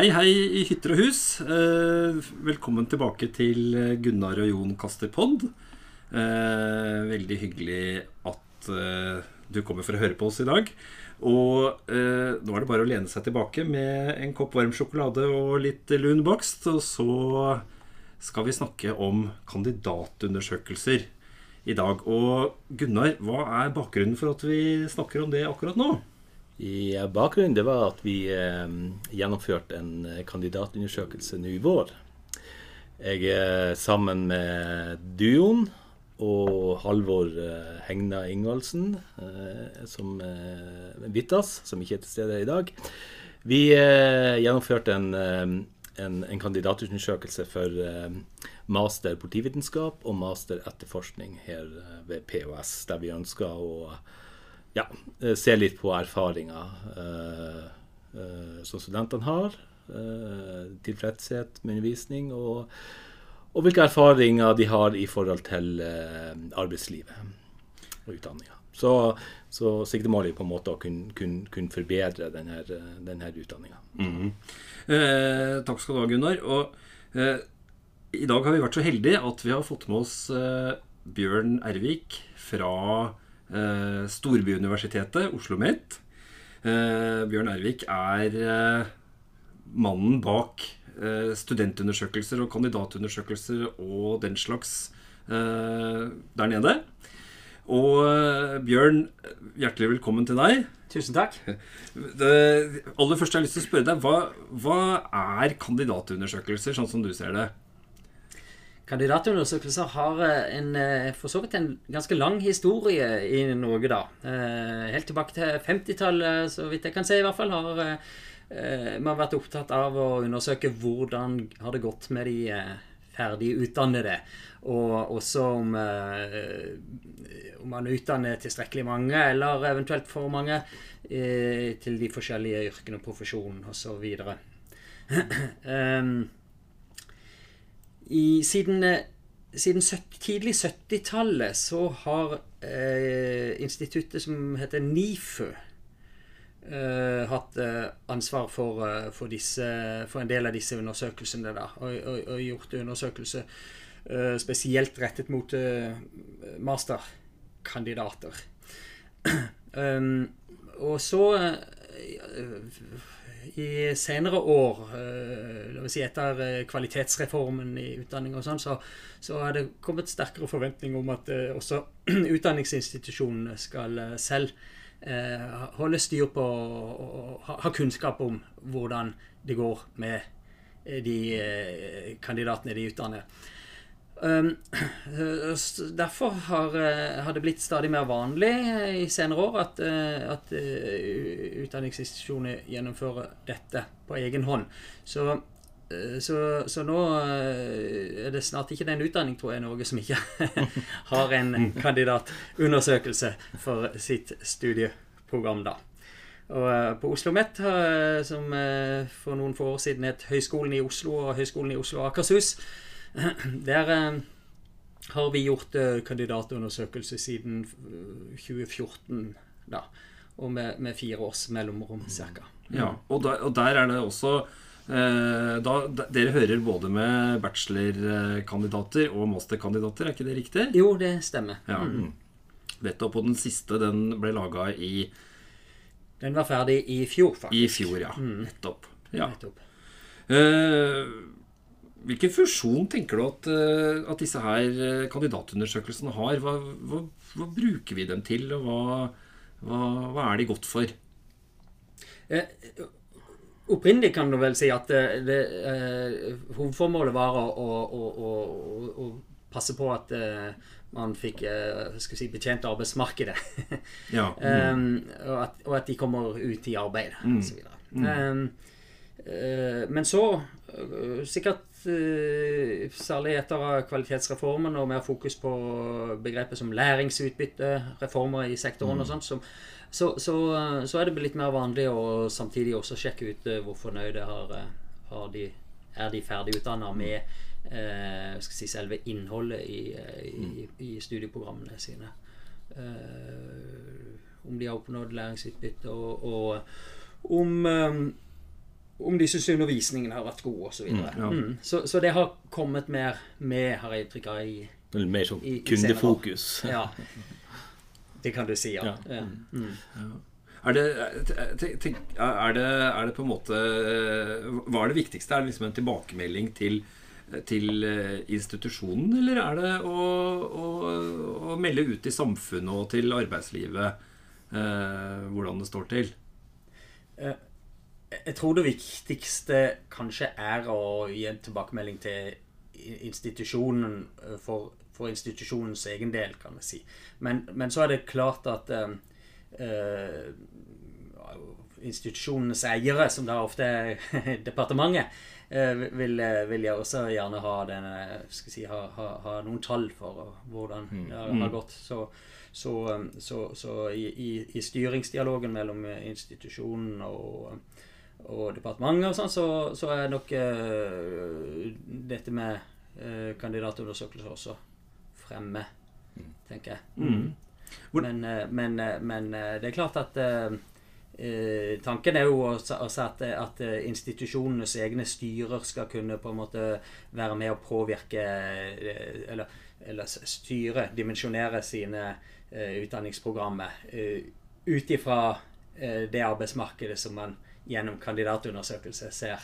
Hei, hei i hytter og hus. Eh, velkommen tilbake til Gunnar og Jon kaster pod. Eh, veldig hyggelig at eh, du kommer for å høre på oss i dag. Og nå er det bare å lene seg tilbake med en kopp varm sjokolade og litt lun bakst. Og så skal vi snakke om kandidatundersøkelser i dag. Og Gunnar, hva er bakgrunnen for at vi snakker om det akkurat nå? I bakgrunnen det var at vi eh, gjennomførte en eh, kandidatundersøkelse nå i vår. Jeg er sammen med duoen og Halvor eh, Hegna Ingvaldsen, som Vittas, som ikke er til stede i dag. Vi gjennomførte en, en, en kandidatundersøkelse for eh, master politivitenskap og master etterforskning her ved POS, der vi ønsker å ja, eh, se litt på erfaringer eh, eh, som studentene har. tilfredshet med undervisning, og, og hvilke erfaringer de har i forhold til arbeidslivet og utdanninga. Så, så siktemålet er på en måte å kunne, kunne, kunne forbedre denne, denne utdanninga. Eh, takk skal du ha, Gunnar. Og eh, i dag har vi vært så heldige at vi har fått med oss eh, Bjørn Ervik fra eh, Storbyuniversitetet, Oslo OsloMet. Eh, Bjørn Ervik er eh, mannen bak eh, studentundersøkelser og kandidatundersøkelser og den slags eh, der nede. Og eh, Bjørn, hjertelig velkommen til deg. Tusen takk. Det aller har jeg har lyst til å spørre deg, hva, hva er kandidatundersøkelser, sånn som du ser det? Kandidatundersøkelser har eh, en, eh, for så vidt en ganske lang historie i Norge, da. Eh, Helt tilbake til 50-tallet, så vidt jeg kan se i hvert fall, har man vært opptatt av å undersøke hvordan har det gått med de ferdig utdannede. Og også om, om man utdanner tilstrekkelig mange, eller eventuelt for mange, til de forskjellige yrkene og profesjonen osv. i, siden eh, siden 70, tidlig 70-tallet så har eh, instituttet som heter NIFU eh, hatt eh, ansvar for, eh, for, disse, for en del av disse undersøkelsene. Da, og, og, og gjort undersøkelser eh, spesielt rettet mot masterkandidater. um, og så i senere år, eh, la oss si etter eh, kvalitetsreformen i utdanning og sånn, så, så er det kommet sterkere forventning om at eh, også utdanningsinstitusjonene skal selv holde styr på og ha, kunnskap om hvordan det går med de kandidatene de utdanner. Um, s- derfor har, eh, har det blitt stadig mer vanlig eh, i senere år at, eh, at eh, utdanningsinstitusjoner gjennomfører dette på egen hånd. Så, eh, så, så nå eh, er det snart ikke den utdanning, tror jeg, Norge som ikke har en kandidatundersøkelse for sitt studieprogram, da. Og eh, på Oslo eh, som eh, for noen få år siden het Høgskolen i Oslo og Høgskolen i Oslo og Akershus, der eh, har vi gjort eh, kandidatundersøkelse siden eh, 2014, da. Og med, med fire års mellomrom, cirka. Ja, og der, og der er det også eh, da, Dere hører både med bachelorkandidater og masterkandidater, er ikke det riktig? Jo, det stemmer. Ja. Vet du, og den siste, den ble laga i, Den var ferdig i fjor, faktisk. i fjor, ja. Nettopp. Ja. Nettopp. Eh, hvilken funksjon tenker du at, eh, at disse her eh, kandidatundersøkelsene har? Hva, hva, hva bruker vi dem til, og hva, hva, er de godt for? Eh, Opprinnelig kan du vel si at det, det, eh, hovedformålet var å, å, å, å, passe på at eh, man fikk eh, skal si, betjent arbeidsmarkedet. Ja. Um, og, at, og at de kommer ut i arbeid Mm. osv. Mm. Um, eh, men så, eh, sikkert eh, særlig etter kvalitetsreformen og mer fokus på begrepet som læringsutbytte, reformer i sektoren Mm. og sånt, som, så, så, eh, så er det blitt mer vanlig å samtidig også sjekke ut eh, hvor fornøyde har, eh, har de, er de ferdig utdanna med eh, si, selve innholdet i, eh, i, i studieprogrammene sine. Eh, om de har oppnådd læringsutbytte, og, og om, eh, om de syns undervisningen har vært god, osv. Så, videre. ja. mm. så, så det har kommet mer med, har jeg inntrykk av. i Mer sånn I- i kundefokus. Ja. Det kan du si, ja. Ja. ja. Mm. Er det, tenk- er, det, er det på en måte Hva er det viktigste? Er det liksom en tilbakemelding til, til eh, institusjonen, eller er det å, å, å melde ut i samfunnet og til arbeidslivet eh, hvordan det står til? Jeg tror det viktigste kanskje er å gi en tilbakemelding til institusjonen eh, for, for institusjonens egen del, kan vi si. Men, men så er det klart at eh, eh, institusjonens eiere, som da ofte er departementet, eh, vil, eh, vil jeg også gjerne ha, denne, si, ha, ha, ha noen tall for hvordan det har, har gått. Så, så, så, så i, i, styringsdialogen mellom institusjonen og, og departementet og sånn, så, så er nok eh, dette med eh, kandidatundersøkelser også fremme, tenker jeg. Mm. Men, eh, men, eh, men eh, det er klart at eh, eh, Tanken er jo også også at, at institusjonenes egne styrer skal kunne på en måte være med å påvirke Eller, eller styre, dimensjonere sine eh, utdanningsprogrammer eh, ut ifra eh, det arbeidsmarkedet som man gjennom kandidatundersøkelse ser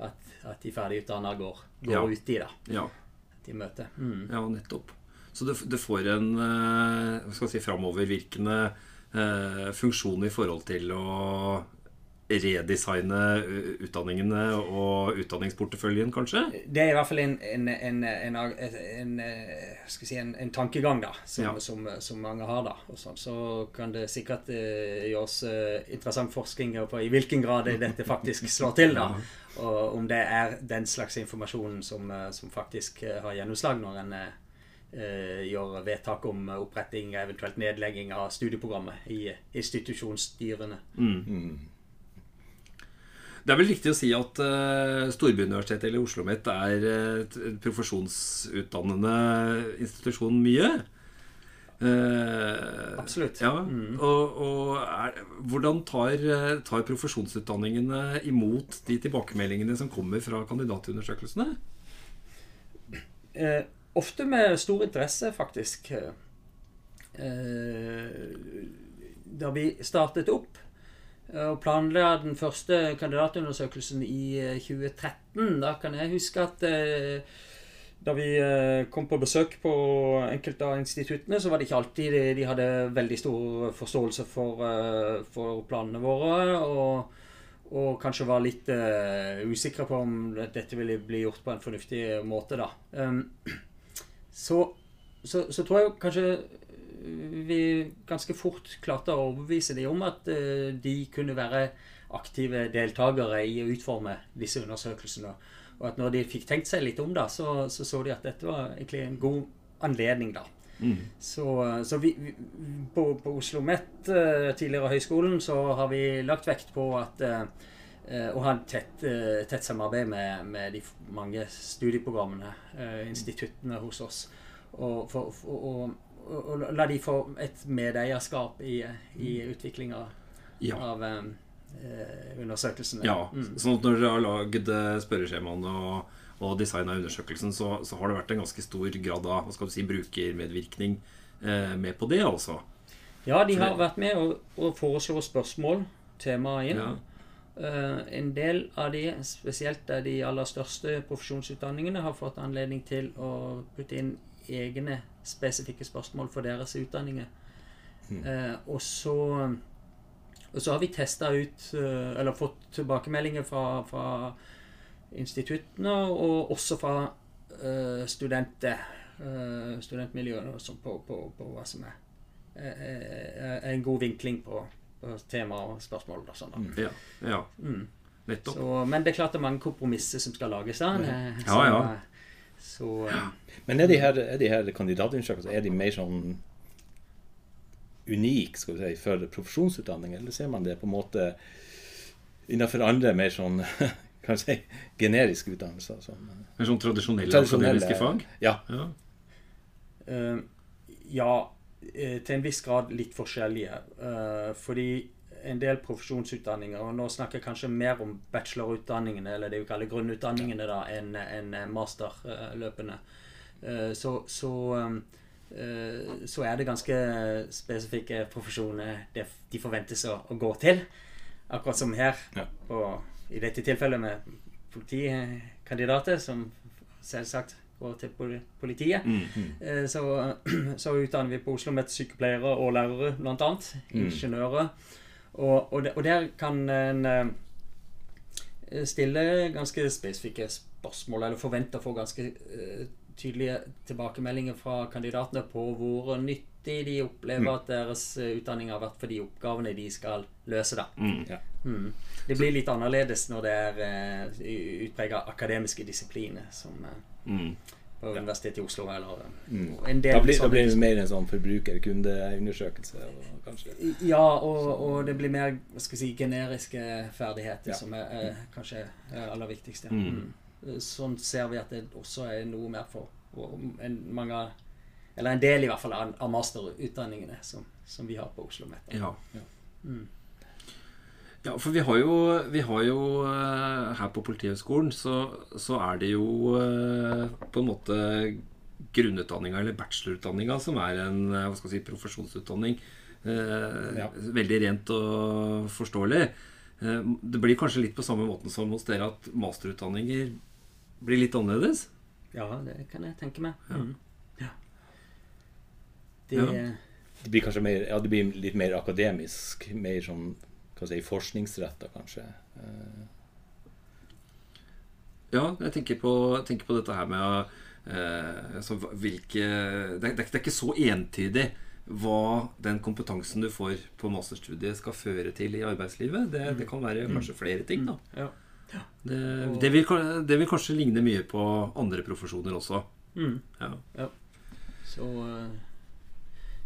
at, at de ferdigutdanna går, går Ja. ut i. det. Ja, de møter. Mm. ja nettopp. Så det, det får en eh, hva skal si, framovervirkende eh, funksjon i forhold til å redesigne eh, utdanningene og utdanningsporteføljen, kanskje? Det er i hvert fall en, en, en, en, en, eh, skal si, en, en tankegang da, som, Ja. som, som mange har. da. Og sånn. Så kan det sikkert eh, gjøres eh, interessant forskning på i hvilken grad dette faktisk slår til. da. Og om det er den slags informasjon som, som faktisk har gjennomslag når en eh, gjør vedtak om oppretting, eventuelt nedlegging av studieprogrammet i institusjonsstyrene. Det er vel riktig å si at uh, Storbyuniversitetet eller Oslo OsloMet er et profesjonsutdannende institusjon mye. Uh, Absolutt. Ja, og, og er, hvordan tar, tar profesjonsutdanningene imot de tilbakemeldingene som kommer fra kandidatundersøkelsene? Uh, ofte med stor interesse, faktisk. Eh, da vi startet opp og planla den første kandidatundersøkelsen i eh, 2013, da kan jeg huske at eh, da vi eh, kom på besøk på enkelte av instituttene, så var det ikke alltid de, de hadde veldig stor forståelse for, eh, for planene våre. og og kanskje var litt eh, usikre på om dette ville bli gjort på en fornuftig måte. da. Så, så, så tror jeg kanskje vi ganske fort klarte å overbevise dem om at eh, de kunne være aktive deltakere i å utforme disse undersøkelsene. Og at når de fikk tenkt seg litt om, da, så så, så de at dette var egentlig en god anledning. da. Så, så vi, vi på, på Oslo OsloMet, eh, tidligere høyskolen, så har vi lagt vekt på at eh, eh, å ha et tett, eh, tett samarbeid med, med de mange studieprogrammene, instituttene hos oss. Og, for, for, og, og la de få et medeierskap i, i utviklinga Ja. av eh, undersøkelsen. Ja, Mm. sånn at når dere har lagd eh, spørreskjemaene og, og designa undersøkelsen, så, så har det vært en ganske stor grad av hva skal du si, brukermedvirkning eh, med på det, altså. Ja, de har vært med å, og foreslå spørsmål, temaer inn. Ja. Uh, en del av de, spesielt de aller største profesjonsutdanningene, har fått anledning til å putte inn egne spesifikke spørsmål for deres utdanninger. Eh, og så og så har vi testa ut, eh, eller fått tilbakemeldinger fra, fra instituttene, og også fra uh, studenter, Uh, studentmiljøene og sånn på, på, på hva som er, er en god vinkling på, på tema og spørsmål. Og sånn, da. Ja, ja. Mm. nettopp. Så, men det er klart det er mange kompromisser som skal lages. da. eh, Ja, ja. Så, eh, Men er de her, er de her kandidatundersøkelsene er de mer sånn unike skal vi si, for profesjonsutdanning, eller ser man det på en måte innenfor andre mer sånn kan si, generiske utdannelser? Sånn, Mer sånn tradisjonelle, Tradisjonelle- akademiske fag. ja. Ja. Uh, ja, til en viss grad litt forskjellige. Uh, fordi en del profesjonsutdanninger, og nå snakker jeg kanskje mer om bachelorutdanningene, eller det vi kaller grunnutdanningene, da, enn en masterløpene. Eh, så, så, eh, så er det ganske spesifikke profesjoner de forventes å, gå til. Akkurat som her, Ja. og i dette tilfellet med politikandidater, som selvsagt går til politiet. politiet. mm. Så, så utdanner vi på Oslo med sykepleiere og lærere, blant annet. Ingeniører. Og, og, og der kan en eh, stille ganske spesifikke spørsmål, eller forvente å få ganske eh, tydelige tilbakemeldinger fra kandidatene på hvor nyttig de opplever at deres eh, utdanning har vært for de oppgavene de skal løse. da. Ja. Mm. Det blir litt annerledes når det er uh, utprega akademiske disipliner, som eh, Mm. på Universitetet i Oslo eller eh, Mm. en del Da blir, da blir det mer en sånn forbrukerkundeundersøkelse. Ja, og, og det blir mer skal si, generiske ferdigheter Ja. som er, er kanskje er aller viktigste. Mm. Mm. Sånn ser vi at det også er noe mer for en, mange Eller en del i hvert fall av, av masterutdanningene som, som vi har på Oslo Met. Ja. Mm. Ja, for vi har jo, vi har jo eh, Her på Politihøgskolen så, så er det jo eh, på en måte grunnutdanninga eller bachelorutdanninga som er en eh, hva skal si, profesjonsutdanning. Eh, Ja. Veldig rent og forståelig. Eh, det blir kanskje litt på samme måten som hos dere at masterutdanninger blir litt annerledes? Ja, det kan jeg tenke meg. Ja. Mm. Ja. Det, Ja. Det blir kanskje mer, ja, det blir litt mer akademisk, mer sånn hva si, forskningsretta, kanskje. Eh, Ja, jeg tenker på, tenker på dette her med eh, altså, hvilke det, det, det er ikke så entydig hva den kompetansen du får på masterstudiet skal føre til i arbeidslivet. Det, det kan være kanskje flere ting. da ja. Det, det, vil, det vil kanskje ligne mye på andre profesjoner også. Mm. Ja. Så, eh,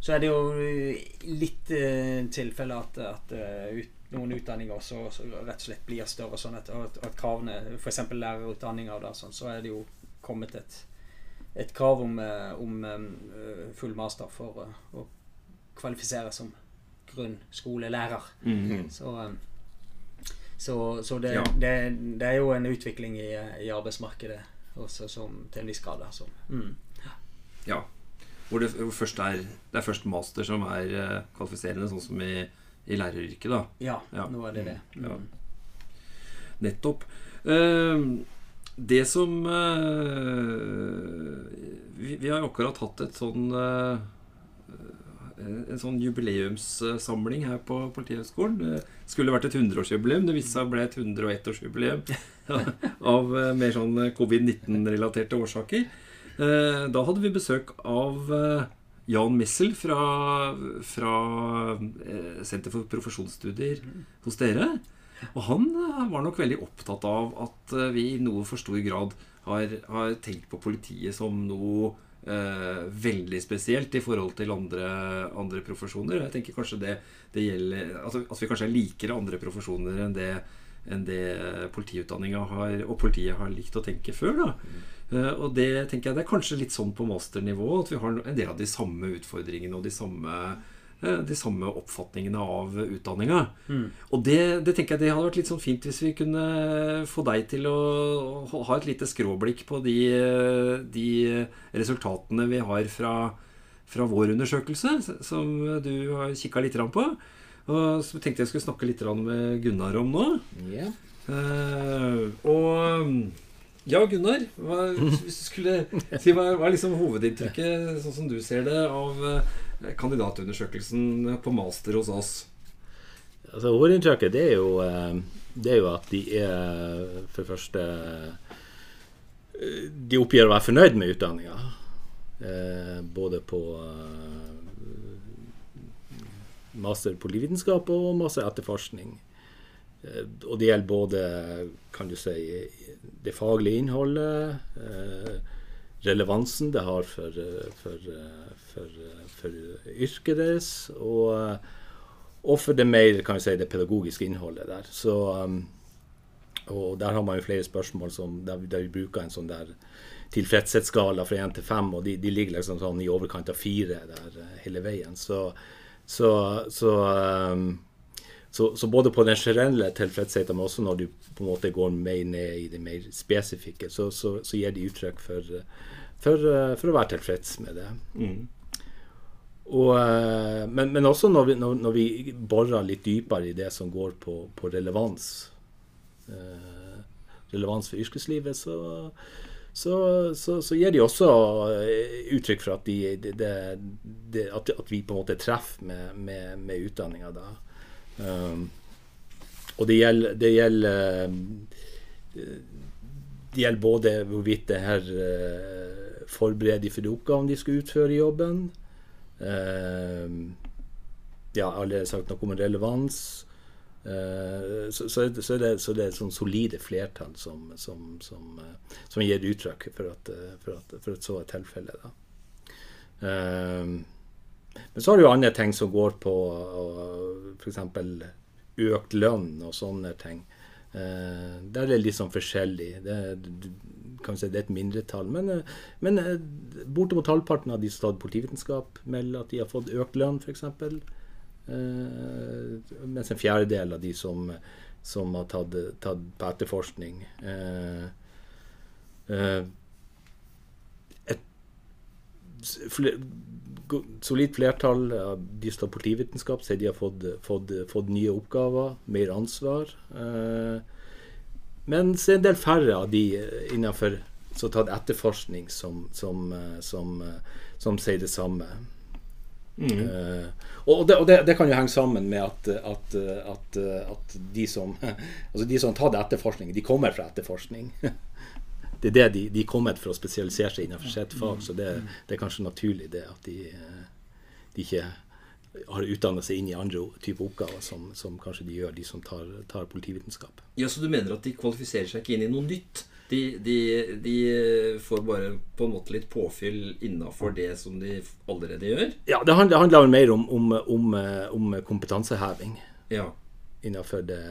så er det jo eh, litt uh, tilfelle at, at eh, ut, noen utdanninger også, så rett og slett blir større. Sånn at, at, at kravene, f.eks. lærerutdanninger, og sånn, så er det jo kommet et, et krav om, eh, om eh, full master for eh, å kvalifisere som grunnskolelærer. Mm. Så, eh, så, så det, Ja. det, det er jo en utvikling i, i arbeidsmarkedet også som, til en viss grad. Altså. Mm. ja. Hvor det hvor er, det er først master som er kvalifiserende, sånn som i, i læreryrket. da Ja, Ja. nå er det det. Ja. Mm. Nettopp. Uh, det som uh, vi, vi har akkurat hatt et sånn uh, en sånn jubileumssamling her på Politihøgskolen. Det skulle vært et 100-årsjubileum. Det viste seg å bli et 101-årsjubileum av mer sånn covid-19-relaterte årsaker. Da hadde vi besøk av Jan Missel fra, fra eh, Senter for profesjonsstudier hos dere. Og han eh, var nok veldig opptatt av at eh, vi i noe for stor grad har, har tenkt på politiet som noe eh, veldig spesielt i forhold til andre, andre profesjoner. Jeg tenker kanskje det, det gjelder altså, At vi kanskje er likere andre profesjoner enn det, enn det politiutdanninga og politiet har likt å tenke før. da Eh, og det tenker jeg det er kanskje litt sånn på masternivå at vi har en del av de samme utfordringene og de samme, eh, de samme oppfatningene av utdanninga. Og det, det tenker jeg det hadde vært litt sånn fint hvis vi kunne få deg til å ha et lite skråblikk på de, de resultatene vi har fra, fra vår undersøkelse, som du har kikka litt på. Og så tenkte jeg skulle snakke litt med Gunnar om nå. Yeah. Uh, og ja, Gunnar. Hva, hvis du skulle si hva, hva er liksom hovedinntrykket, sånn som du ser det, av eh, kandidatundersøkelsen på master hos oss? Altså, Hovedinntrykket det er, jo, eh, det er jo at de er for det første eh, De oppgir å være fornøyd med utdanninga. Både på master på livvitenskap og master etterforskning. Eh, og det gjelder både kan du si, det faglige innholdet, eh, relevansen det har for, eh, for, for, for yrket deres, og, og for det mer kan du si, det pedagogiske innholdet der. Så, og der har man jo flere spørsmål som, der, der vi bruker en sånn der tilfredshetsskala fra 1 til 5, og de, de ligger liksom sånn i overkant av 4 der hele veien. Så, så, så um, så, så, både på den generelle tilfredsheten, men også når du på en måte går mer ned i det mer spesifikke, så, så, så gir de uttrykk for, for, for, å være tilfreds med det. Mm. Og, eh, men, men, også når vi, når, når vi, borer litt dypere i det som går på, på relevans, eh, relevans for yrkeslivet, så, så, så, så, gir de også eh, uttrykk for at, de, de, de, at, at vi på en måte treffer med, med, med utdanninga da. Um, og det gjelder, det gjelder det gjelder både hvorvidt det her uh, forbereder de for de oppgavene de skal utføre i jobben, Uh, ja, allerede sagt noe om relevans. Uh, så, så, er det, så det er et sånn solide flertall som, som, som, uh, som gir uttrykk for at, for at, for at så er tilfellet. Men så har du jo andre ting som går på uh, f.eks. økt lønn og sånne ting. der er det litt sånn forskjellig. Det, kan si, det er et mindretall. Men, eh, men eh, bortimot halvparten av de som har tatt politivitenskap, melder at de har fått økt lønn, f.eks. Eh, mens en fjerdedel av de som, som har tatt, tatt, på etterforskning eh, eh, Et fler, solid flertall av de som har politivitenskap, sier de har fått, fått, fått, nye oppgaver, mer ansvar. Eh, mens en del færre av de eh, innenfor tatt etterforskning, som, som, eh, som, som sier det samme. Mm. Uh, og, det, og det, det, kan jo henge sammen med at, at, at, at de som altså de som har tatt etterforskning, de kommer fra etterforskning. det er det de, de kommer for å spesialisere seg innenfor sitt fag. Så det, det, er kanskje naturlig det at de, de ikke har utdannet seg inn i andre typer oppgaver som, som, kanskje de gjør, de som tar, tar, politivitenskap. Ja, Så du mener at de kvalifiserer seg ikke inn i noe nytt? De, de, de får bare på en måte litt påfyll innafor det som de allerede gjør? Ja, det handler, handler mer om, om, om, om kompetanseheving ja. innenfor det,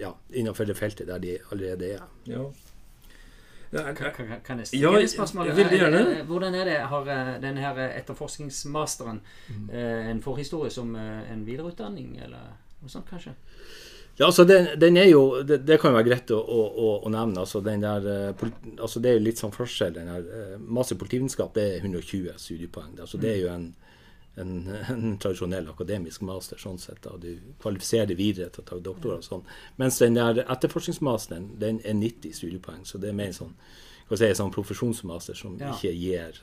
ja, det feltet der de allerede er. Ja. Kan, jeg stille ja, et spørsmål? Veldig gjerne. Eh, eh, hvordan er det? Har eh, denne her etterforskningsmasteren mm. en forhistorie som en videreutdanning, eller noe sånt, kanskje? Ja, altså den, den er jo, det, det, kan jo være greit å, å, å nevne. altså den der, altså Det er jo litt sånn forskjell. den her, Master politivitenskap det er 120 studiepoeng. altså Det er jo en en, en, tradisjonell akademisk master. sånn sett, da. Du kvalifiserer videre til å ta doktor og sånn. Mens den der etterforskningsmasteren den er 90 studiepoeng. Så det er mer sånn, si, sånn profesjonsmaster som ja. ikke gir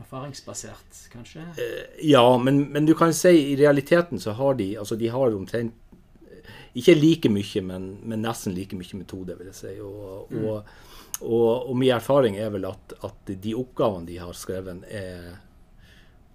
Erfaringsbasert, kanskje? Eh, ja, men, men, du kan si i realiteten så har de altså de har omtrent ikke like mye, men, men nesten like mye metode, vil jeg si. Og, mm. og, og, og min erfaring er vel at, at de oppgavene de har skrevet, er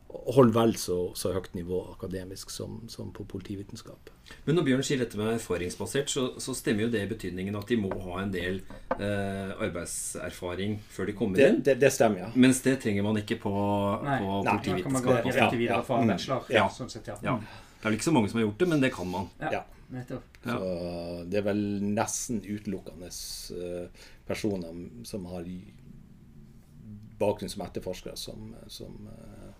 holde vel så, så, høyt nivå akademisk som, som, på politivitenskap. Men når Bjørn sier dette med erfaringsbasert, så, så, stemmer jo det i betydningen at de må ha en del eh, arbeidserfaring før de kommer det, inn. Det, det, stemmer, ja. Mens det trenger man ikke på, Nei. på Nei, politivitenskap. Nei, ja, fra bachelor, ja. Sånn sett, ja. ja. Det er vel ikke så mange som har gjort det, men det kan man. Ja, nettopp. Så det er vel nesten utelukkende uh, personer som har bakgrunn som etterforskere, som, som uh,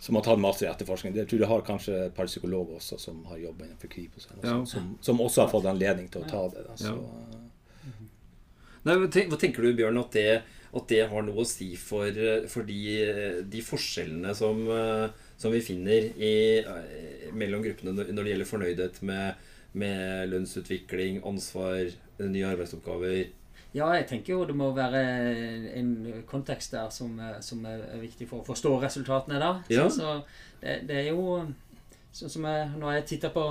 som har tatt masse i etterforskning. Jeg tror det har kanskje et par psykologer også som har jobba innenfor Kripos, ja. som, som, også har fått anledning til å ta det. Da, ja. Nei, hva tenker du, Bjørn, at det, at det, har noe å si for, for de, de, forskjellene som, som vi finner i, mellom gruppene når det gjelder fornøydhet med, med lønnsutvikling, ansvar, nye arbeidsoppgaver? Ja, jeg tenker jo det må være en kontekst der som, som er viktig for å forstå resultatene. da. Ja. Så, så det, det, er jo sånn som jeg, Når jeg titter på,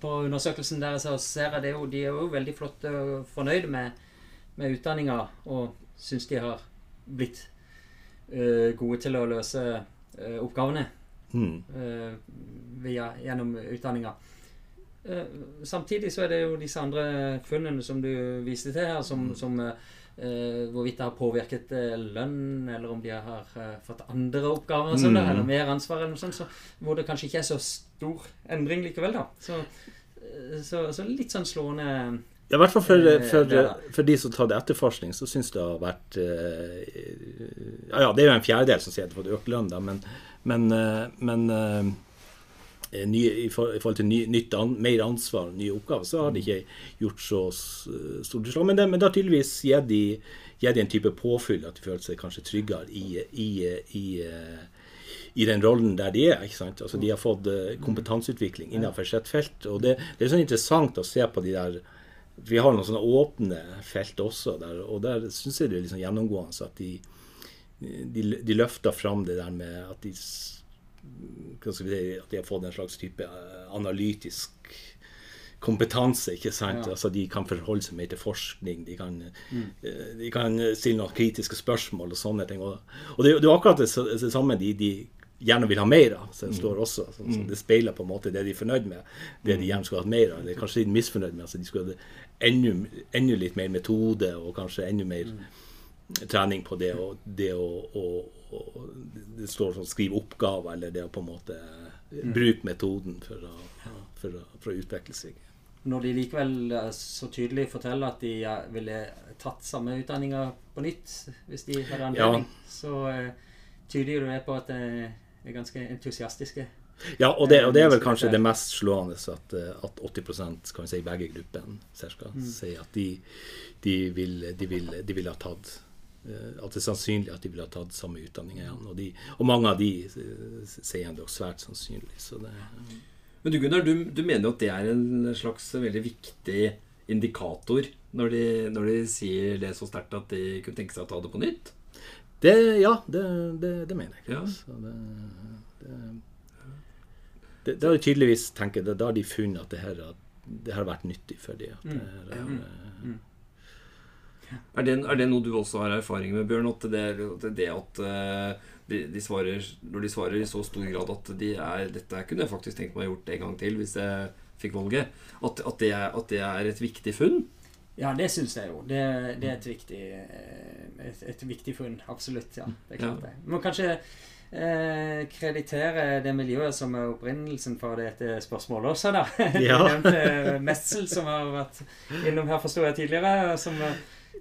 på undersøkelsen deres, så ser jeg det jo De er jo veldig flotte og fornøyde med, med utdanninga og syns de har blitt uh, gode til å løse uh, oppgavene mm. uh, via, gjennom utdanninga. Eh, samtidig så er det jo disse andre funnene som du viste til her, som, mm. som uh, hvorvidt det har påvirket uh, lønn, eller om de har uh, fått andre oppgaver, sånn, mm. eller mer ansvar, eller noe sånt, så, hvor det kanskje ikke er så stor endring likevel. da. Så, så, så litt sånn slående ja, I hvert fall for, for, for, de som tar det etterforskning, så syns det har vært ja, ja, det er jo en fjerdedel som sier at de har fått økt lønn, da, men, men, men nye, i forhold til ny, nytt an, mer ansvar og nye oppgaver, så har de ikke gjort så stort slag. Men, men har tydeligvis gitt de, en type påfyll, at de føler seg kanskje tryggere i, i, i, i den rollen der de er. ikke sant? Altså De har fått kompetanseutvikling innenfor sitt felt. og det, det, er sånn interessant å se på de der Vi har noen sånne åpne felt også, der, og der syns jeg det er liksom gjennomgående at de de, de løfter fram det der med at de, at de har fått en slags type eh, analytisk kompetanse. ikke sant? Ja. Altså De kan forholde seg mer til forskning. De kan, mm. Eh, de kan stille noen kritiske spørsmål og sånne ting. Og, og det, det, er akkurat det, det samme de, de, gjerne vil ha mer av. Så det mm. står også, så, så mm. det speiler på en måte det de er fornøyd med. Det de gjerne skulle hatt mer av. Det er kanskje de er misfornøyd med. altså De skulle hatt enda, enda litt mer metode og kanskje enda mer mm trening på det, og det å, å, å Det står sånn skrive oppgaver, eller det å på en måte bruke metoden for å, for, å, for å, utvikle seg. Når de likevel eh, så tydelig forteller at de ville tatt samme utdanninga på nytt hvis de hadde anledning, ja. så uh, tyder jo det på at de er ganske entusiastiske. Ja, og det, og det, er vel kanskje det mest slående at, eh, at 80% kan si, begge gruppene mm. sier at de, de, vil, de, vil, de vil ha tatt Eh, at det er sannsynlig at de ville ha tatt samme utdanning igjen. Og, de, og mange av de eh, sier det også svært sannsynlig. Det, Men du Gunnar, du, du, mener jo at det er en slags veldig viktig indikator når de, når de sier det så sterkt at de kunne tenke seg å ta det på nytt? Det, ja, det, det mener jeg. Ja. det, det, har de tydeligvis tenkt, da har de funnet at det her, det har vært nyttig for dem. At det her, mm. mm. Er det, er det, noe du også har erfaring med, Bjørn? At det, det at uh, de, de, svarer, når de svarer i så stor grad at de er, dette kunne jeg faktisk tenkt meg å gjort en gang til hvis jeg fikk valget, at, at, det, er, at det er et viktig funn? Ja, det syns jeg jo. Det, det, er et viktig, eh, et, et viktig funn. Absolutt. ja, det er klart det. Men kanskje eh, kreditere det miljøet som er opprinnelsen for dette spørsmålet også, da. Ja. Du nevnte Messel, som har vært innom her, forsto jeg tidligere. som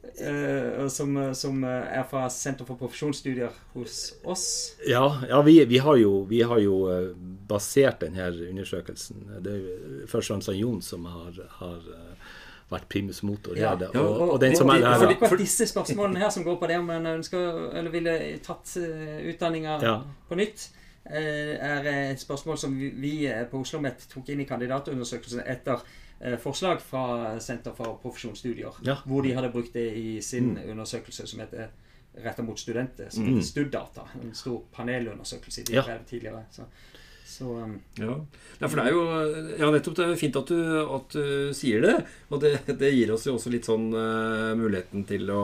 Uh, som, som, er fra Senter for profesjonsstudier hos oss. Ja, ja vi, vi, har jo, vi, har jo, eh, basert denne undersøkelsen Det er først og fremst Jon som har, har eh, vært primus motor. Ja, ja, og, og, og, den som er der, for, for disse spørsmålene her som går på det om en ønsker eller ville tatt utdanninger ja. på nytt, er et spørsmål som vi, på Oslo OsloMet tok inn i kandidatundersøkelsen etter Eh, forslag fra Senter for profesjonsstudier, ja. hvor de hadde brukt det i sin mm. undersøkelse som heter retta mot studenter, som heter mm. Studdata. En stor panelundersøkelse de ja. drev tidligere. Så, så, um, ja. ja. for det er jo ja, nettopp det er fint at du, at du sier det. Og det, det, gir oss jo også litt sånn uh, muligheten til å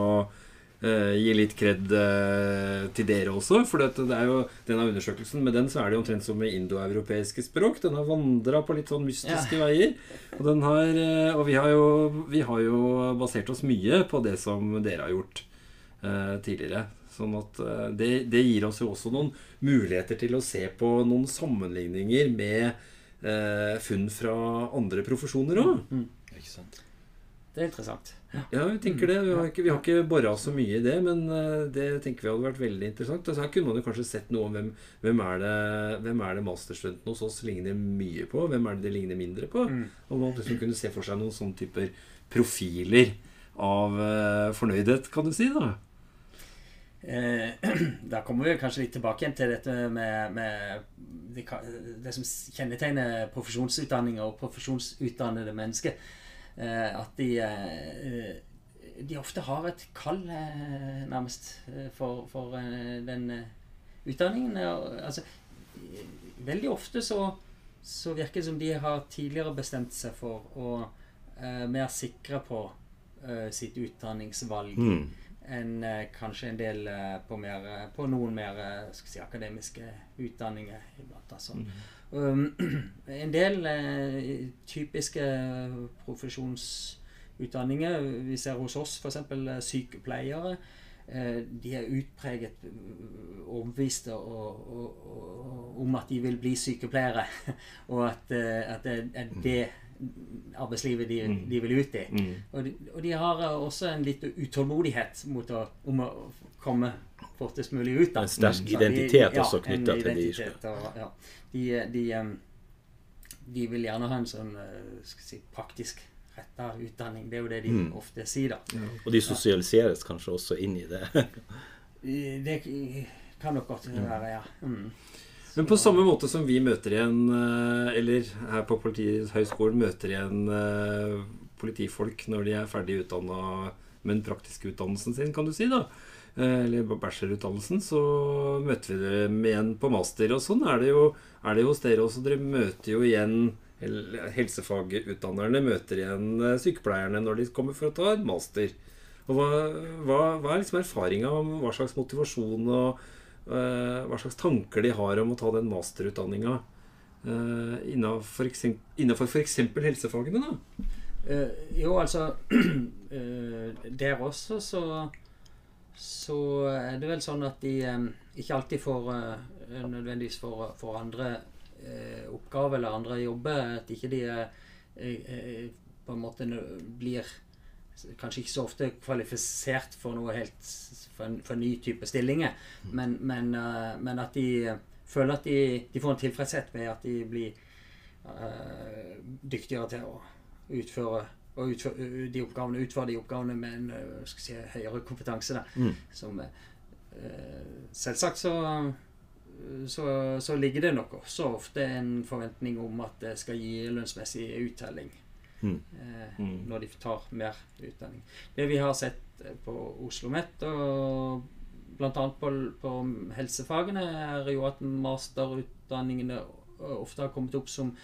Uh, gi litt kred uh, til dere også. For det, det er jo denne undersøkelsen Med den så er det jo omtrent som med indoeuropeiske språk. Den har vandra på litt sånn mystiske ja. veier. Og, har, uh, og vi, har jo, vi, har jo, basert oss mye på det som dere har gjort tidligere. Sånn at det, det, gir oss jo også noen muligheter til å se på noen sammenligninger med funn fra andre profesjoner òg. Mm. Ikke sant. Det er interessant. Ja, vi tenker det. Vi har ikke, vi ikke bora så mye i det, men eh, det tenker vi hadde vært veldig interessant. Altså, her kunne man jo kanskje sett noe om hvem, hvem er det, hvem er det masterstudentene hos oss ligner mye på? Hvem er det de ligner mindre på? Mm. Om man liksom kunne se for seg noen sånne typer profiler av uh, fornøydhet, kan du si. da eh, Da kommer vi kanskje litt tilbake igjen til dette med, med det, det, som kjennetegner profesjonsutdanninger og profesjonsutdannede mennesker. Eh, at de eh, de ofte har et kall, eh, nærmest, for, for den utdanningen. Altså, veldig ofte så, så virker det som de har tidligere bestemt seg for å uh, mer sikre på uh, sitt utdanningsvalg mm. enn uh, kanskje en del på, mer, på, noen mer si, akademiske utdanninger. Iblant, altså. Mm. Um, en del eh, typiske profesjonsutdanninger Vi ser hos oss f.eks. Eh, sykepleiere. Eh, de er utpreget overbeviste om at de vil bli sykepleiere. Og at, at det er det arbeidslivet de, mm. de, vil ut i. Mm. Og, de, og, de, har også en litt utålmodighet mot å, om å komme fortest mulig ut. Da. En sterk identitet de, ja, også knytta til de ja. De, de, de vil gjerne ha en sånn eh, si, praktisk retta utdanning. Det er jo det de Mm. ofte sier, da. Og de sosialiseres kanskje også inn i det. Det kan nok godt være, ja. Men på samme måte som vi møter igjen, eh, eller her på Politihøgskolen møter igjen eh, politifolk når de er ferdig utdanna med den praktiske utdannelsen sin, kan du si, da. eh, Eller bachelorutdannelsen, så møter vi dem igjen på master. Og sånn er det jo, er det hos dere også. Dere møter jo igjen Helsefagutdannerne møter igjen sykepleierne når de kommer for å ta en master. Og hva, hva, hva er liksom erfaringa om hva slags motivasjon og hva slags tanker de har om å ta den masterutdanninga uh, innafor f.eks. helsefagene? da? Uh, jo, altså uh, Der også så Så er det vel sånn at de um, ikke alltid får uh, nødvendigvis får, får andre uh, oppgaver eller andre jobber. At ikke de eh, eh, på en måte blir kanskje ikke så ofte kvalifisert for noe helt for en, for en ny type stillinger. Men, men, uh, men at de føler at de, de får en tilfredshet ved at de blir uh, dyktigere til å utføre og utføre de oppgavene, utføre de oppgavene med en eh, si, høyere kompetanse. Da. Mm. Som, eh, selvsagt så, så, så ligger det nok også ofte en forventning om at det skal gi lønnsmessig uttelling Mm. eh, Mm. når de tar mer utdanning. Det vi har sett eh, på Oslo OsloMet og bl.a. På, på helsefagene, er jo at masterutdanningene ofte har kommet opp som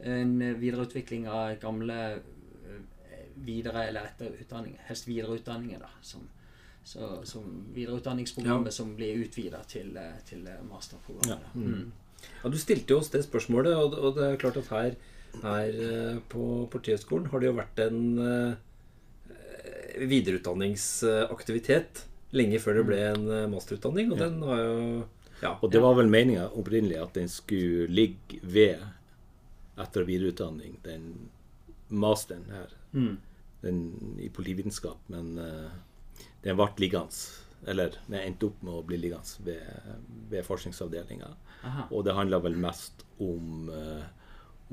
en videreutvikling av gamle eh, videre- eller etterutdanninger. Helst videreutdanninger, da. Som, så, som videreutdanningsprogrammet som blir utvida til, eh, til masterprogrammet. Ja. Mm. Ja, Du stilte jo oss det spørsmålet, og, og det er klart at her, her eh, på Politihøgskolen har det jo vært en eh, videreutdanningsaktivitet lenge før det ble en eh, masterutdanning, og Ja. den har jo ja, Og det var vel meninga opprinnelig at den skulle ligge ved etter- og videreutdanning, den masteren her, Mm. den i politivitenskap, men uh, den ble liggende. Eller den endte opp med å bli liggende ved, ved forskningsavdelinga. Og det handla vel mest om, eh,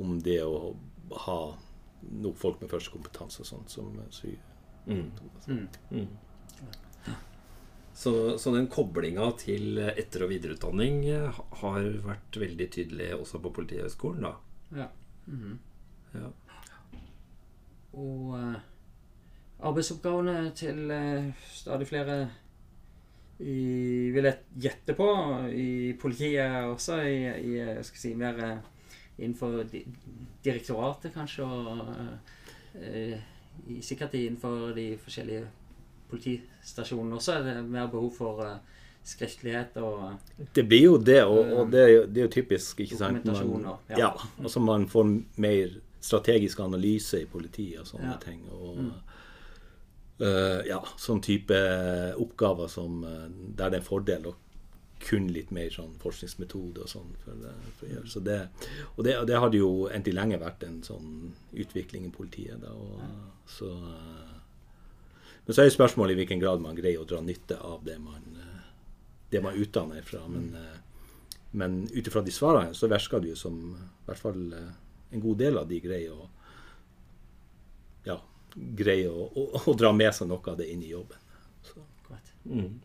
om det å ha nok folk med førstekompetanse og sånt som syr. Mm. Mm. Mm. Så, så den koblinga til etter- og videreutdanning eh, har vært veldig tydelig også på Politihøgskolen, da. Ja. -hmm. Ja. Og uh, arbeidsoppgavene til uh, stadig flere i, vil jeg gjette på, i politiet også, i, i jeg skal si, mer eh, innenfor di direktoratet kanskje, og eh, sikkert innenfor de forskjellige politistasjonene også er det mer behov for eh, skriftlighet og Det blir jo det, og, og det, er jo, det er jo typisk. ikke sant? Man, ja. ja. altså man får mer strategisk analyse i politiet og sånne Ja. ting. og Mm. Uh, ja, sånn type oppgaver som eh, der det er en fordel å kunne litt mer sånn forskningsmetode og sånn. For, det- for å gjøre. Så det, og det, det hadde jo endelig lenge vært en sånn utvikling i politiet. Da, og, så, eh, men så er jo spørsmålet i hvilken grad man greier å dra nytte av det man, eh, det man utdanner fra. Men, eh, men ut ifra de svarene så virker det jo som i hvert fall eh, en god del av de greier å ja, greier å, å, å dra med seg noe av det inn i jobben. Så. Mm.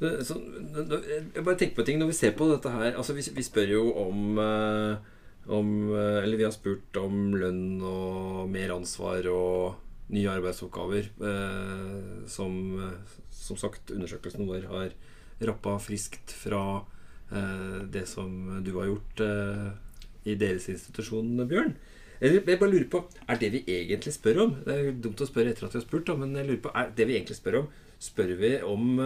Så, jeg bare tenker på ting når vi ser på dette her altså Vi, vi spør jo om, eh, om eh, Eller vi har spurt om lønn og mer ansvar og nye arbeidsoppgaver. eh, som, som sagt, undersøkelsen vår har rappa friskt fra det som du har gjort i deres institusjon, Bjørn. Jeg bare lurer på, Er det vi egentlig spør om Det er dumt å spørre etter at vi har spurt, men jeg lurer på, er det vi egentlig spør om Spør vi om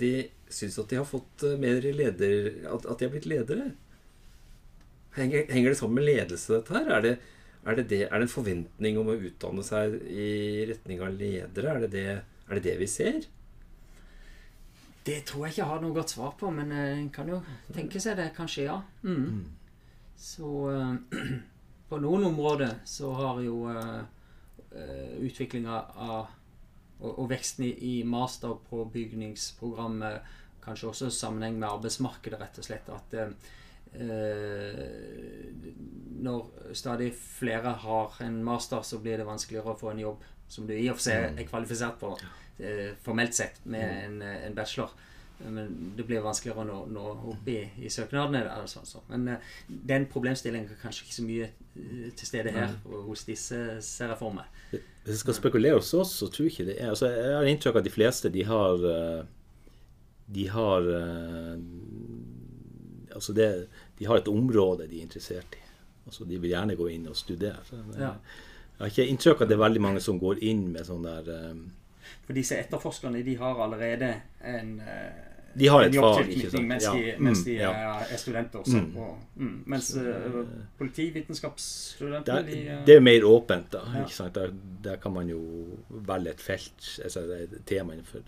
de syns at de har fått eh, mer leder At, at de har blitt ledere? Henger, henger det sammen med ledelse, dette her? Er det, er, det det, er det en forventning om å utdanne seg i retning av ledere? Er det det, er det, det vi ser? Det tror jeg ikke jeg har noe godt svar på, men eh, en kan jo tenke seg det. Kanskje, ja. Mm. Så eh, på noen områder så har jo utviklinga av og, og veksten i, i bygningsprogrammet, kanskje også i sammenheng med arbeidsmarkedet, rett og slett. At eh, Når stadig flere har en master, så blir det vanskeligere å få en jobb som du i og for seg er kvalifisert på, eh, formelt sett, med en, eh, en bachelor. Men det blir vanskeligere å nå, nå opp i, i søknadene. Eller sånn, så. Men uh, den problemstillingen er kanskje ikke så mye eh, til stede her og hos disse, ser jeg for meg. Hvis jeg skal spekulere hos oss, så tror jeg ikke det er altså, Jeg har inntrykk av at de fleste de har eh, De har eh, Altså det, de har et område de er interessert i. Altså De vil gjerne gå inn og studere. Jeg har ikke inntrykk av at det er veldig mange som går inn med sånn der eh, For disse etterforskerne de har allerede en eh, De har en jobbtilknytning? Mens, Ja. de, mens de Mm, ja. er, er studenter. Også, Mm. og, mm, mens uh, politivitenskapsstudenter det, de, det er mer åpent, da. Ja. Ikke sant? Der, der kan man jo velge et felt, altså et tema innenfor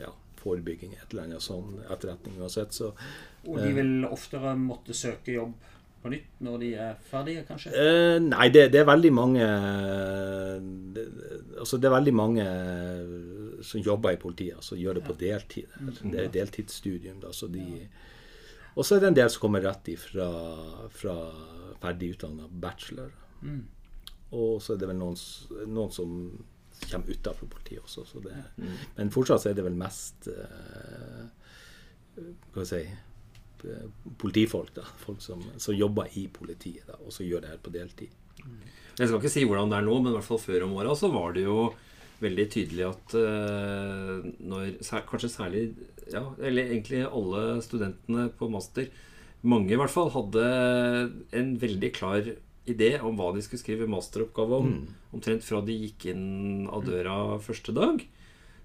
ja, forebygging, et eller annet sånn etterretning uansett. Så Og de vil oftere måtte søke jobb på nytt når de er ferdige, kanskje? Eh, nei, det, det er veldig mange det, Altså, det er veldig mange som jobber i politiet, som gjør det på deltid. Det er deltidsstudium, da, så de Og så er det en del som kommer rett ifra fra ferdig utdanna bachelor. Mm. Og så er det vel noen, noen som kommer utenfor politiet også. Så det, Men fortsatt så er det vel mest uh, Hva skal vi si eh, politifolk, da. Folk som, som jobber i politiet, da, og som gjør det her på deltid. Jeg skal ikke si hvordan det er nå, men i hvert fall før om åra så var det jo veldig tydelig at uh, når Kanskje særlig ja, Eller egentlig alle studentene på master, mange i hvert fall, hadde en veldig klar idé om hva de skulle skrive masteroppgave om. Omtrent fra de gikk inn av døra første dag.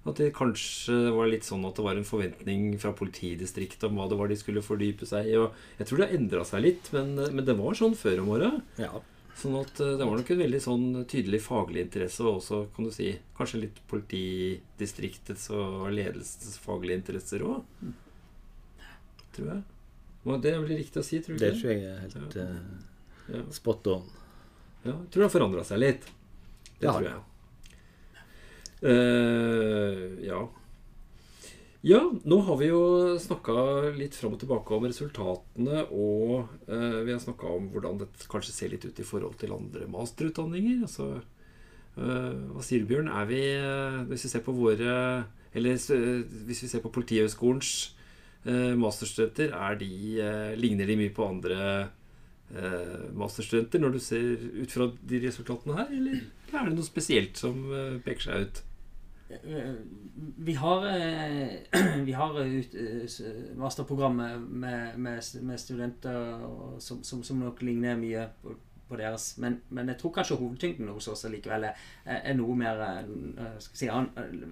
At det kanskje var litt sånn at det var en forventning fra politidistriktet om hva det var de skulle fordype seg i. Og jeg tror det har endra seg litt, men, men det var sånn før om åra. Ja. Sånn at eh, det var nok en veldig sånn tydelig faglig interesse, og også, kan du si, kanskje litt politidistriktets og ledelsens faglige interesser òg. Tror jeg. Og det er vel riktig å si, tror du Det tror jeg er helt ja. uh, spot on. Ja, jeg tror det har forandra seg litt. Det Ja. tror jeg. Eh, ja. Ja, nå har vi jo snakka litt fram og tilbake om resultatene, og uh, vi har snakka om hvordan det kanskje ser litt ut i forhold til andre masterutdanninger. Altså, uh, hva sier du, Bjørn? Er vi Hvis vi ser på våre Eller hvis vi ser på Politihøgskolens masterstudenter, er de, ligner de mye på andre masterstudenter når du ser ut fra de resultatene her, eller er det noe spesielt som peker seg ut? Eh, Vi har, eh, vi har ut, eh, masterprogrammet med, med, med studenter som, som, som nok ligner mye på, på deres. Men, men jeg tror kanskje hovedtyngden hos oss likevel er, er noe mer eh, si,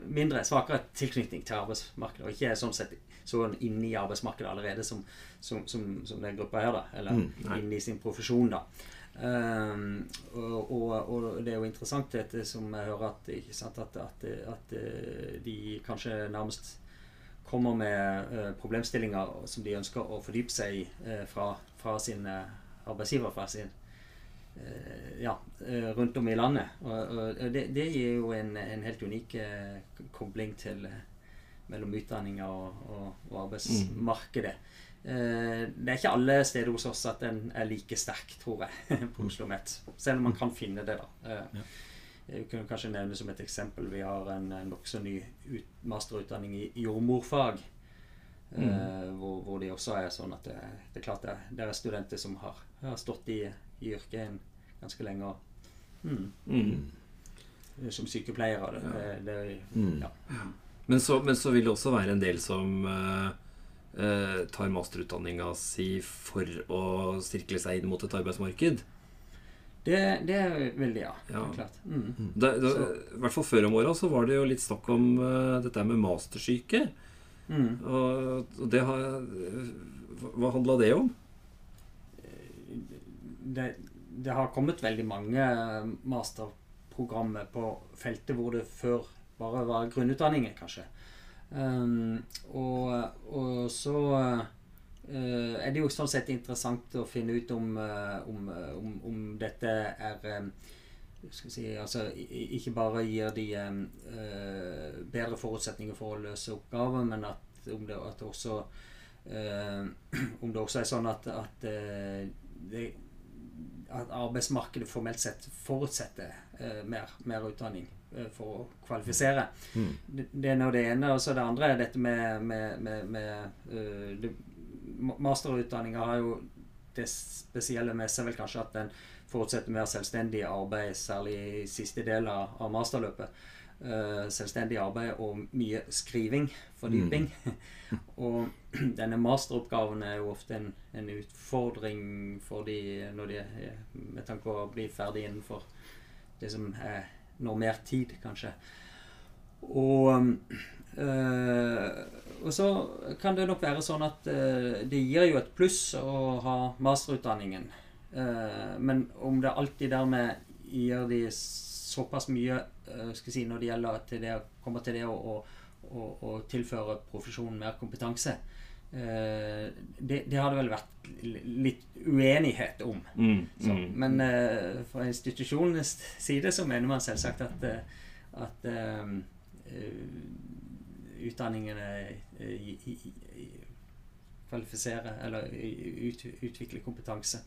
mindre, svakere tilknytning til arbeidsmarkedet. Og ikke sånn sett sånn inne i arbeidsmarkedet allerede som, som, som, som den gruppa her, da. Eller mm, inne i sin profesjon, da. Um, og, og, og det er jo interessant dette som jeg hører at, sant, at, at, at eh, de kanskje nærmest kommer med uh, problemstillinger som de ønsker å fordype seg i uh, fra, fra sin arbeidsgiver, fra sin ja, rundt om i landet. Og, og det, det gir jo en, en helt unik kobling til mellom utdanninga og, og, og arbeidsmarkedet. Eh, det er ikke alle steder hos oss at den er like sterk, tror jeg, på Oslo OsloMet. Selv om man kan finne det, da. Eh, Jeg kunne kanskje nevne som et eksempel Vi har en, en nokså ny ut, masterutdanning i jordmorfag. eh, hvor, hvor det også er sånn at det, det er klart det, det er studenter som har, har stått i, i yrket en ganske lenge. Mm, Mm. som sykepleiere. Det, det, det, Mm. ja. Men, så, men så vil det også være en del som eh, eh, tar masterutdanninga si for å sirkle seg inn mot et arbeidsmarked. Det, det er veldig, ja. Ja. Klart. Mm. Da, da, I hvert fall før om åra så var det jo litt snakk om uh, dette med mastersyke. Mm. Og, og det har Hva, hva handla det om? det, det har kommet veldig mange masterprogrammer på feltet hvor det før bare var grunnutdanninger, kanskje. Um, og, og så uh, er det jo sånn sett interessant å finne ut om, uh, om, eh, om, om dette er um, skal si, altså, ikke bare gir de eh, bedre forutsetninger for å løse oppgaven, men at, om det, at også om det også er sånn at, at, det, at arbeidsmarkedet formelt sett forutsetter mer, mer utdanning for å kvalifisere. Mm. Det, er nå det ene. Og så det andre er dette med, med, med, med uh, Masterutdanninga har jo det spesielle med seg vel kanskje at den forutsetter mer selvstendig arbeid, særlig i siste del av, av masterløpet. Uh, selvstendig arbeid og mye skriving, fordyping. og denne masteroppgaven er jo ofte en, en utfordring for de de med tanke på å bli ferdig innenfor det som er normert tid, kanskje. Og øh, og så kan det nok være sånn at øh, det gir jo et pluss å ha masterutdanningen. Øh, men om det alltid dermed gir de såpass mye skal si, når det gjelder til det, kommer til det å, å, å, å tilføre profesjonen mer kompetanse, eh, det, det har det vel vært litt uenighet om. Mm, Så, mm. men uh, fra institusjonenes side så mener man selvsagt at, eh, at eh, eh, utdanningene i, i, i, kvalifiserer eller ut, utvikler kompetanse.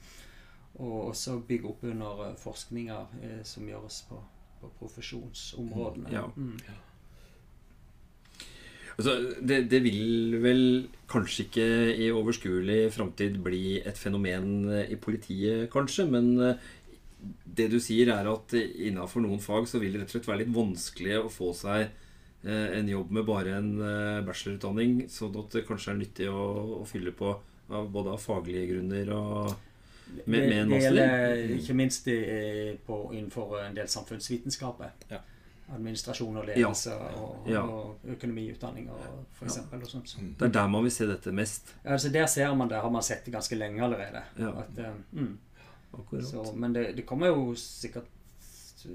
Og også bygge opp under forskninger forskninga eh, som gjøres på, på profesjonsområdene. Ja. Altså, det, det vil vel kanskje ikke i overskuelig framtid bli et fenomen i politiet, kanskje, men eh, det du sier, er at innafor noen fag så vil det rett og slett være litt vanskelig å få seg eh, en jobb med bare en eh, bachelorutdanning, sånn at det kanskje er nyttig å, å fylle på av både av faglige grunner og med, med en master. det gjelder ikke minst på, innenfor en del samfunnsvitenskaper. Ja. Administrasjon og ledelse og, Ja. og økonomiutdanning og for eksempel. Og sånt. Det er der man vil se dette mest. Ja, altså Der ser man det, har man sett det ganske lenge allerede. Ja. At, eh, mm. Så, men det, det kommer jo sikkert eh,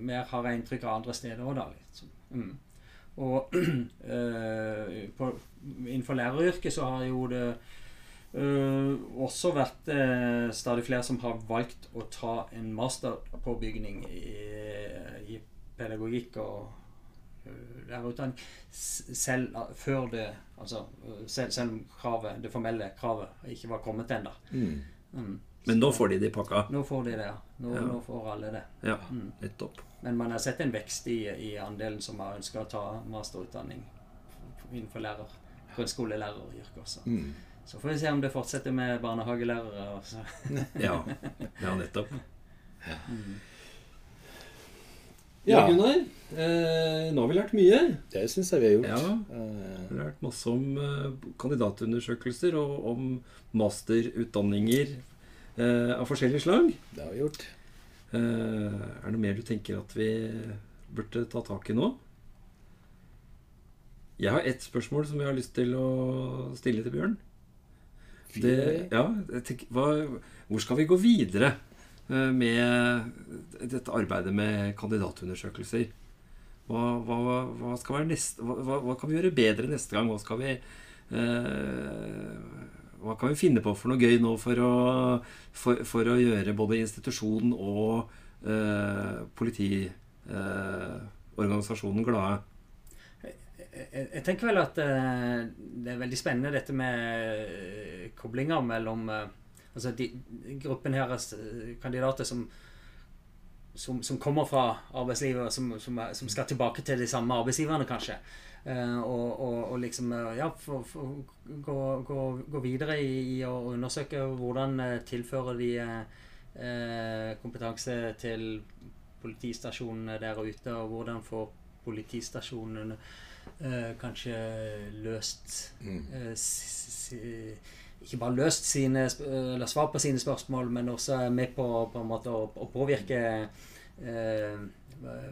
mer, har jeg inntrykk av, andre steder òg, da. Liksom. Mm. Og eh, på, innenfor læreryrket så har jo det Uh, også vært uh, stadig flere som har valgt å ta en masterpåbygning i, i pedagogikk og lærerutdanning selv før det Altså selv, selv om kravet, det formelle kravet ikke var kommet ennå. Mm. Mm. Men nå får de det i pakka. Nå får de det, ja. Nå, Ja. nå får alle det. Ja, Mm. nettopp. Men man har sett en vekst i, i andelen som har ønska å ta masterutdanning innenfor lærer, grunnskolelæreryrket også. Mm. Så får vi se om det fortsetter med barnehagelærere. Også. Ja, ja nettopp. Mm. Ja, Ja. Gunnar. Eh, nå har vi lært mye. Det syns jeg vi har gjort. Ja. Eh, Vi har lært masse om eh, kandidatundersøkelser og om masterutdanninger eh, av forskjellig slag. det har vi gjort. Eh, er det noe mer du tenker at vi burde ta tak i nå? Jeg har ett spørsmål som jeg har lyst til å stille til Bjørn. Det, ja, tenker, hva, hvor skal vi gå videre med dette arbeidet med kandidatundersøkelser? Hva, hva, hva neste hva, kan vi gjøre bedre neste gang? Hva skal vi eh, Hva kan vi finne på for noe gøy nå for å, for, for å gjøre både institusjonen og eh, politiorganisasjonen glade? Jeg, tenker vel at eh, det er veldig spennende dette med eh, koblinger mellom eh, Altså de, gruppen her er kandidater som som, som kommer fra arbeidslivet, som, som, som skal tilbake til de samme arbeidsgiverne, kanskje. Uh, og, og, og liksom eh, ja, for, for, gå, gå, gå videre i, i å undersøke hvordan eh, tilfører de eh, eh, kompetanse til politistasjonene der ute, og hvordan får politistasjonene uh, kanskje løst Mm. eh, s- s- ikke bare løst sine eller svar på sine spørsmål, men også er med på, på en måte å, å påvirke eh,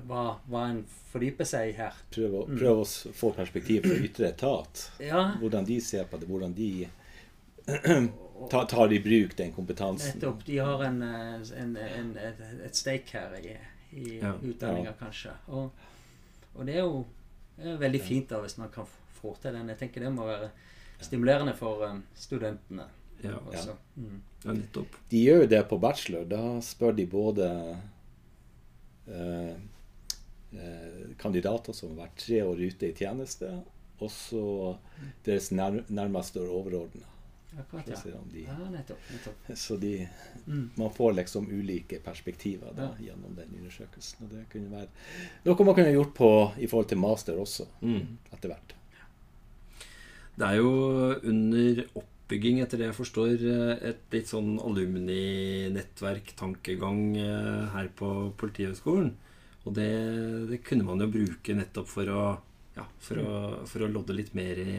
hva, hva en fordyper seg i her. Prøve, å- Mm. prøve å få perspektiv fra ytre etat. Ja, Hvordan de ser på det. Hvordan de tar, tar i bruk den kompetansen. nettopp. De har en, eh, en, en, et, et stake her i, i Ja. utdanninga, kanskje. Og, og det er jo det er veldig fint da hvis man kan få til den. Jeg tenker det må være stimulerende for eh, studentene. Ja, også. Mm. ja nettopp. De gjør jo det på bachelor. Da spør de både eh, eh, kandidater som har vært tre år ute i tjeneste, og så deres nær, nærmeste overordna. Akkurat, ja. ja nettopp, nettopp. Så de, mm. man får liksom ulike perspektiver da, ja. gjennom den undersøkelsen. Og det kunne være noe man kunne gjort på i forhold til master også, mm. etter hvert. Det er jo under oppbygging, etter det jeg forstår, et litt sånn alumni-nettverk, tankegang eh, her på Politihøgskolen. Og det, det, kunne man jo bruke nettopp for å, ja, for å, for å lodde litt mer i,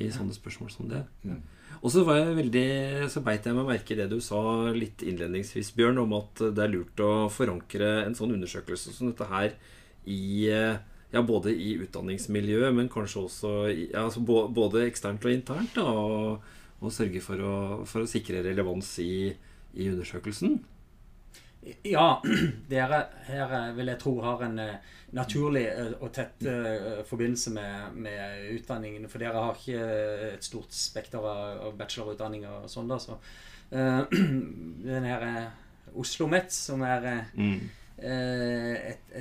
i sånne spørsmål som det. Og så var jeg veldig, så beit jeg meg merke i det du sa litt innledningsvis, Bjørn, om at det er lurt å forankre en sånn undersøkelse som dette her i ja, både i utdanningsmiljøet, men kanskje også i, altså både eksternt og internt. Da, og, og sørge for å, for å, sikre relevans i, i undersøkelsen. Ja, dere her vil jeg tro har en uh, naturlig uh, og tett uh, forbindelse med, med, utdanningen. For dere har ikke et stort spekter av, bachelorutdanning bachelorutdanninger og sånn, da. Så den her Oslo Mets, som er mm. Et,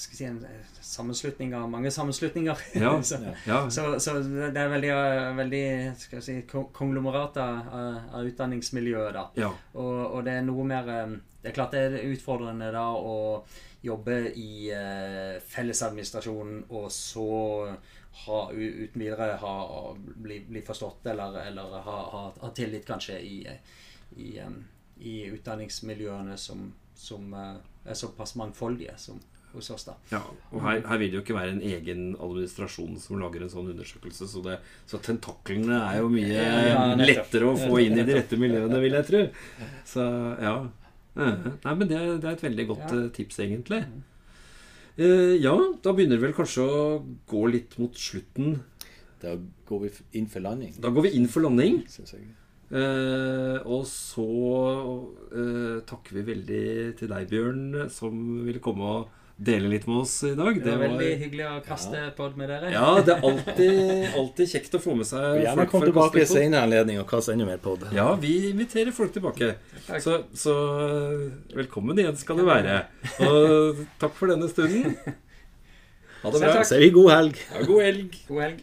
skal si en sammenslutning av mange sammenslutninger. Ja, så, ja. Så, så, det er veldig, veldig skal si, konglomerat av, av utdanningsmiljøet. da. Ja. Og, og, det er noe mer det er klart det er utfordrende da å jobbe i eh, fellesadministrasjonen og så ha, uten videre ha, bli, bli forstått eller, eller ha, ha, ha, tillit kanskje i, i, um, i utdanningsmiljøene som, som er såpass mangfoldige som hos oss. da. Ja, og her, her, vil det jo ikke være en egen administrasjon som lager en sånn undersøkelse, så, det, så tentaklene er jo mye ja, lettere å få inn i de rette miljøene, vil jeg tro. Så ja Nei, men det, det, er et veldig godt ja. Eh, tips, egentlig. Uh, ja, da begynner det vel kanskje å gå litt mot slutten. Da går vi inn for landing. Da går vi inn for landing. Uh, og så uh, takker vi veldig til deg, Bjørn, som ville komme og dele litt med oss i dag. Det var, veldig hyggelig å kaste ja. pod med dere. Ja, det er alltid, alltid kjekt å få med seg Gjerne kom tilbake i senere anledning og kaste enda mer pod. Ja, vi inviterer folk tilbake. Så, så, velkommen igjen skal du være. Og takk for denne stunden. Ha det bra. Så er vi god helg. Ja, god helg. God helg.